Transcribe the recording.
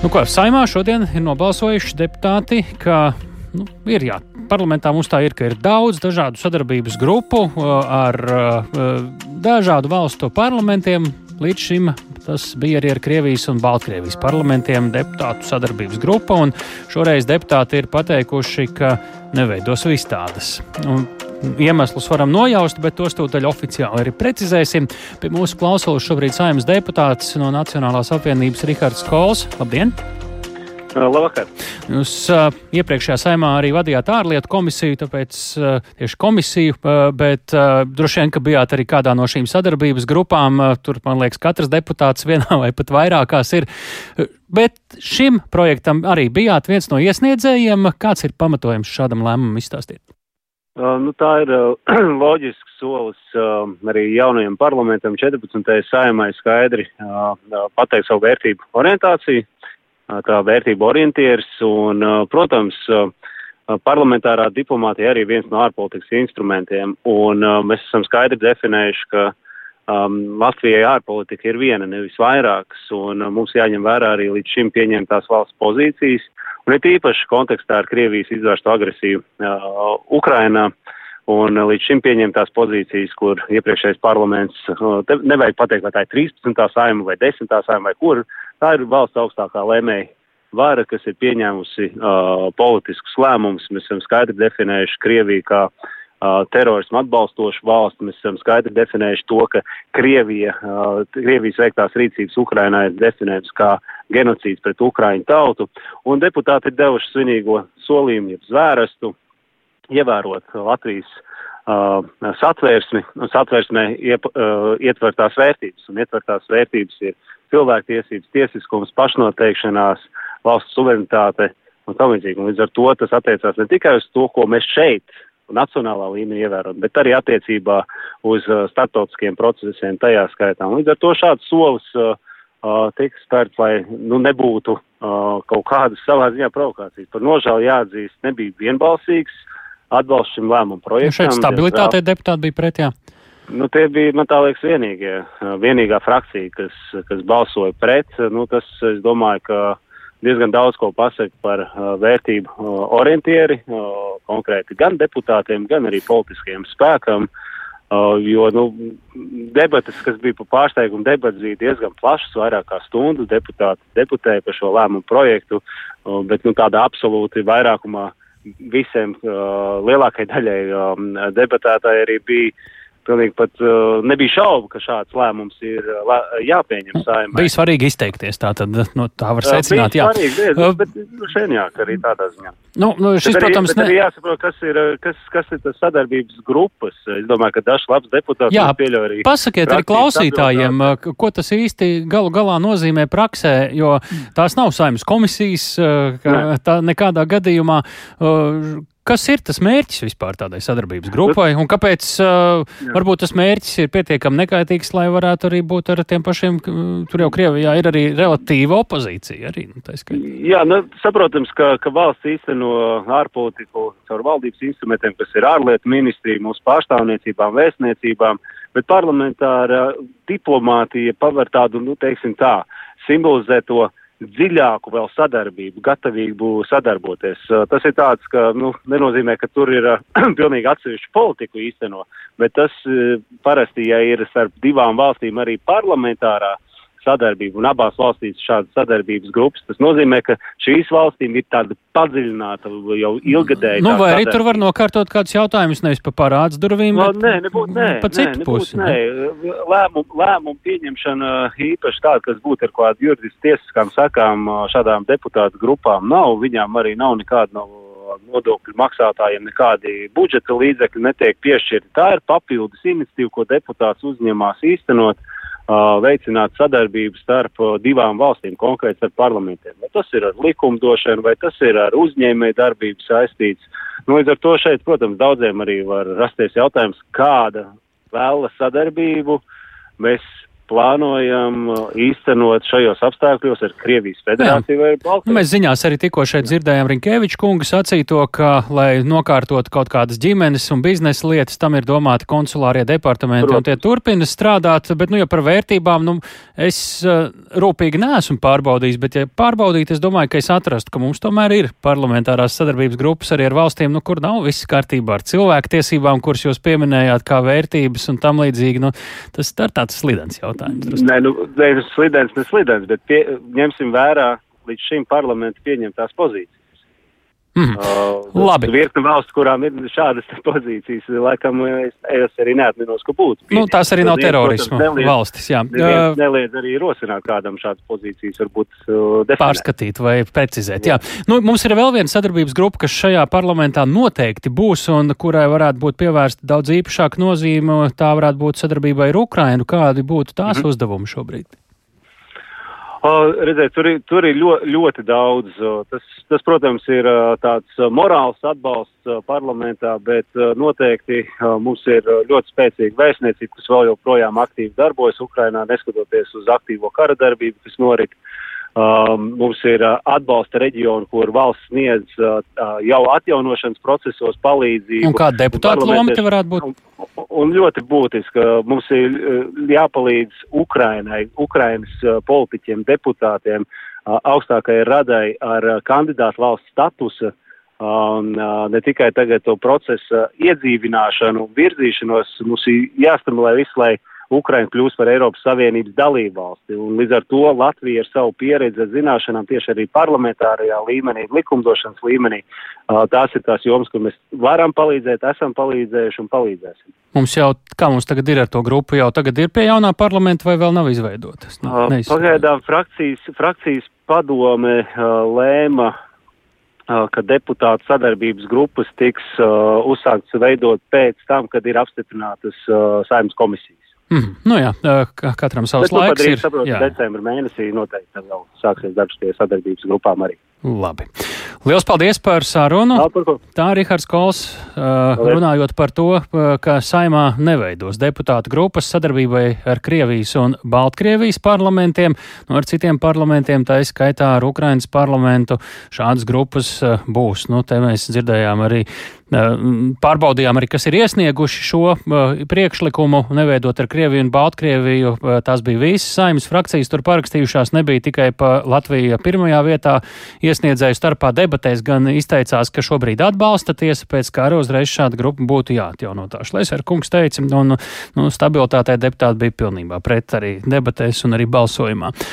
Nu, ko, saimā šodien ir nobalsojuši deputāti, ka nu, ir jā, parlamentā mums tā ir, ka ir daudz dažādu sadarbības grupu ar dažādu valstu parlamentiem. Līdz šim tas bija arī ar Krievijas un Baltkrievijas parlamentiem deputātu sadarbības grupa, un šoreiz deputāti ir pateikuši, ka neveidos vistādas. Un Iemeslus varam nojaust, bet tos tūdaļ oficiāli arī precizēsim. Pie mūsu klausulas šobrīd saimnes deputāts no Nacionālās apvienības Rihards Kols. Labdien! Labvakar! Jūs uh, iepriekšējā saimā arī vadījāt ārlietu komisiju, tāpēc uh, tieši komisiju, uh, bet uh, droši vien, ka bijāt arī kādā no šīm sadarbības grupām. Uh, tur, man liekas, katrs deputāts vienā vai pat vairākās ir. Bet šim projektam arī bijāt viens no iesniedzējiem. Kāds ir pamatojums šādam lēmumam izstāstīt? Uh, nu, tā ir uh, loģisks solis uh, arī jaunajam parlamentam 14. saimai skaidri pateikt savu vērtību orientāciju, uh, tā vērtību orientieris un, uh, protams, uh, parlamentārā diplomātija arī viens no ārpolitikas instrumentiem. Un uh, mēs esam skaidri definējuši, ka um, Latvijai ārpolitika ir viena, nevis vairākas. Un uh, mums jāņem vērā arī līdz šim pieņemtās valsts pozīcijas. Un it īpaši kontekstā ar Krievijas izvērstu agresiju uh, Ukrainā un līdz šim pieņemtās pozīcijas, kur iepriekšējais parlaments, uh, nevajag pateikt, vai tā ir 13. saima vai 10. saima vai kur, tā ir valsts augstākā lēmēja vara, kas ir pieņēmusi uh, politiskus lēmumus. Mēs esam skaidri definējuši Krieviju kā uh, uh, terorismu atbalstošu valsti. Mēs esam skaidri definējuši to, ka Krievija, uh, Krievijas veiktās rīcības Ukrainā ir definētas kā genocīds pret Ukraiņu tautu, un deputāti ir devuši svinīgo solījumu, jeb zvērestu, ievērot Latvijas uh, satvērsmi, un satvērsmē iep, uh, ietvertās vērtības, un ietvertās vērtības ir cilvēktiesības, tiesiskums, pašnoteikšanās, valsts suverenitāte un tam līdzīgi. Un līdz ar to tas attiecās ne tikai uz to, ko mēs šeit nacionālā līmenī ievērot, bet arī attiecībā uz uh, startautiskiem procesiem tajā skaitā. Un līdz ar to šāds solis uh, uh, tiks spērts, lai nu, nebūtu uh, kaut kādas savā ziņā provokācijas. Par nožēlu jāatzīst, nebija vienbalsīgs atbalsts šim lēmumu projektam. Ja šeit stabilitātei deputāti bija pret, jā. Nu, tie bija, man tā liekas, vienīgie, uh, vienīgā frakcija, kas, kas balsoja pret. Nu, tas, es domāju, ka diezgan daudz ko pasaka par uh, vērtību uh, orientieri, uh, konkrēti gan deputātiem, gan arī politiskajiem spēkam. Uh, jo nu, debatas, kas bija par pārsteigumu, debatas bija diezgan plašas, vairāk kā stundu deputāti deputēja par šo lēmumu projektu, uh, bet nu, tādā absolūti vairākumā visiem uh, lielākai daļai um, debatētāji arī bija Pilnīgi pat uh, nebija šaubu, ka šāds lēmums ir uh, jāpieņem saimē. Bija svarīgi izteikties, tā tad no tā var secināt. Jā, bija svarīgi, uh, bet, bet šeit jā, arī tādā ziņā. Nu, nu šis, bet protams, arī, ne... arī jāsaprot, kas ir, kas, kas ir tas sadarbības grupas. Es domāju, ka dažs labs deputāts jā, pieļauj arī. Pasakiet arī klausītājiem, uh, ko tas īsti galu galā nozīmē praksē, jo tās nav saimnes komisijas, ka tā nekādā gadījumā Kas ir tas mērķis vispār tādai sadarbības grupai, un kāpēc uh, varbūt tas mērķis ir pietiekami nekaitīgs, lai varētu arī būt ar tiem pašiem, tur jau Krievijā ir arī relatīva opozīcija arī, nu, Jā, nu, saprotams, ka, ka valsts īsteno ārpolitiku caur valdības instrumentiem, kas ir ārlietu ministrija, mūsu pārstāvniecībām, vēstniecībām, bet parlamentāra diplomātija paver tādu, nu, teiksim tā, simbolizē to dziļāku vēl sadarbību, gatavību sadarboties. Tas ir tāds, ka nu, nenozīmē, ka tur ir pilnīgi atsevišķu politiku īsteno, bet tas parasti, ja ir starp divām valstīm arī parlamentārā sadarbību un abās valstīs šādas sadarbības grupas. Tas nozīmē, ka šīs valstīm ir tāda padziļināta jau ilgadēja. Nu, vai arī tur var nokārtot kādus jautājumus nevis pa parāds durvīm, no, bet nē, nebūt, nē, pa citu nē, pusi? Nē, lēmumu, lēmumu pieņemšana īpaši tāda, kas būtu ar kādu juridiski tiesiskām sakām šādām deputātu grupām nav, viņām arī nav nekāda no nodokļu maksātājiem nekādi budžeta līdzekļi netiek piešķirti. Tā ir papildus iniciatīva, ko deputāts uzņemās īstenot veicināt sadarbību starp divām valstīm, konkrēti starp parlamentiem. Vai tas ir ar likumdošanu, vai tas ir ar uzņēmēju darbību saistīts. Nu, līdz ar to šeit, protams, daudziem arī var rasties jautājums, kāda vēla sadarbību mēs plānojam īstenot šajos apstākļos ar Krievijas federāciju Jā. vai Baltkrieviju. Nu, mēs ziņās arī tikko šeit dzirdējām Rinkēviču kungu sacīto, ka, lai nokārtot kaut kādas ģimenes un biznesa lietas, tam ir domāti konsulārie departamenti Protams. un tie turpina strādāt, bet, nu, ja par vērtībām, nu, es uh, rūpīgi neesmu pārbaudījis, bet, ja pārbaudīt, es domāju, ka es atrastu, ka mums tomēr ir parlamentārās sadarbības grupas arī ar valstīm, nu, kur nav viss kārtībā ar cilvēku tiesībām, kuras jūs pieminējāt kā vērtības un tam līdzīgi. Nu, tas ir tāds slidens jautājums. Nē, nu, ne slidens, ne slidens, bet pie, ņemsim vērā līdz šim parlamentu pieņemtās pozīcijas. Mm. Uh, Labi. Virkni valsts, kurām ir šādas pozīcijas, laikam es, es arī neatminos, ka būtu. Nu, tās arī nav terorisma neliedz, valstis, jā. Uh, neliedz arī rosināt kādam šādas pozīcijas, varbūt uh, definēt. Pārskatīt vai precizēt, jā. jā. Nu, mums ir vēl viena sadarbības grupa, kas šajā parlamentā noteikti būs un kurai varētu būt pievērsta daudz īpašāka nozīme. Tā varētu būt sadarbībai ar Ukrainu. Kādi būtu tās mm -hmm. uzdevumi šobrīd? Uh, redziet, tur ir, tur ir ļoti, ļoti daudz. Tas, tas, protams, ir tāds morāls atbalsts parlamentā, bet noteikti mums ir ļoti spēcīga vēstniecība, kas vēl joprojām aktīvi darbojas Ukrainā, neskatoties uz aktīvo kara darbību, kas norit. Uh, Um, mums ir uh, atbalsta reģioni, kur valsts sniedz uh, uh, jau atjaunošanas procesos palīdzību. Un kāda deputāta loma te varētu būt? Un, un ļoti būtiska. Mums ir uh, jāpalīdz Ukrainai, Ukrainas uh, politiķiem, deputātiem, uh, augstākajai radai ar uh, kandidātu valsts statusa. Un uh, ne tikai tagad to procesu iedzīvināšanu, virzīšanos, mums ir jāstimulē visu, lai uh, Ukraina kļūs par Eiropas Savienības dalību valsti. Un līdz ar to Latvija ar savu pieredzi, zināšanām tieši arī parlamentārajā līmenī, likumdošanas līmenī, tās ir tās jomas, kur mēs varam palīdzēt, esam palīdzējuši un palīdzēsim. Mums jau, kā mums tagad ir ar to grupu, jau tagad ir pie jaunā parlamenta vai vēl nav izveidotas? Nu, pagaidām frakcijas, frakcijas padome lēma ka deputātu sadarbības grupas tiks uh, uzsāktas veidot pēc tam, kad ir apstiprinātas uh, saimnes komisijas. Mm, nu jā, katram savs Bet, nu, laiks. Nu, ir, saprotu, decembra mēnesī noteikti vēl sāksies darbs pie sadarbības grupām arī. Labi. Lielas paldies par sarunu. Tā ir Rihards Kols, runājot par to, ka saimā neveidos deputātu grupas sadarbībai ar Krievijas un Baltkrievijas parlamentiem, no nu, ar citiem parlamentiem, tā izskaitā ar Ukrainas parlamentu. Šādas grupas būs. Nu, te mēs dzirdējām arī Pārbaudījām arī, kas ir iesnieguši šo priekšlikumu, neveidot ar Krieviju un Baltkrieviju. Tās bija visas saimnes frakcijas, tur parakstījušās nebija tikai pa Latviju pirmajā vietā. Iesniedzēju starpā debatēs gan izteicās, ka šobrīd atbalsta tiesa, pēc kā arī uzreiz šāda grupa būtu jāatjauno. Tā Šlēsera kungs teica, un nu, stabilitātei deputāti bija pilnībā pret arī debatēs un arī balsojumā.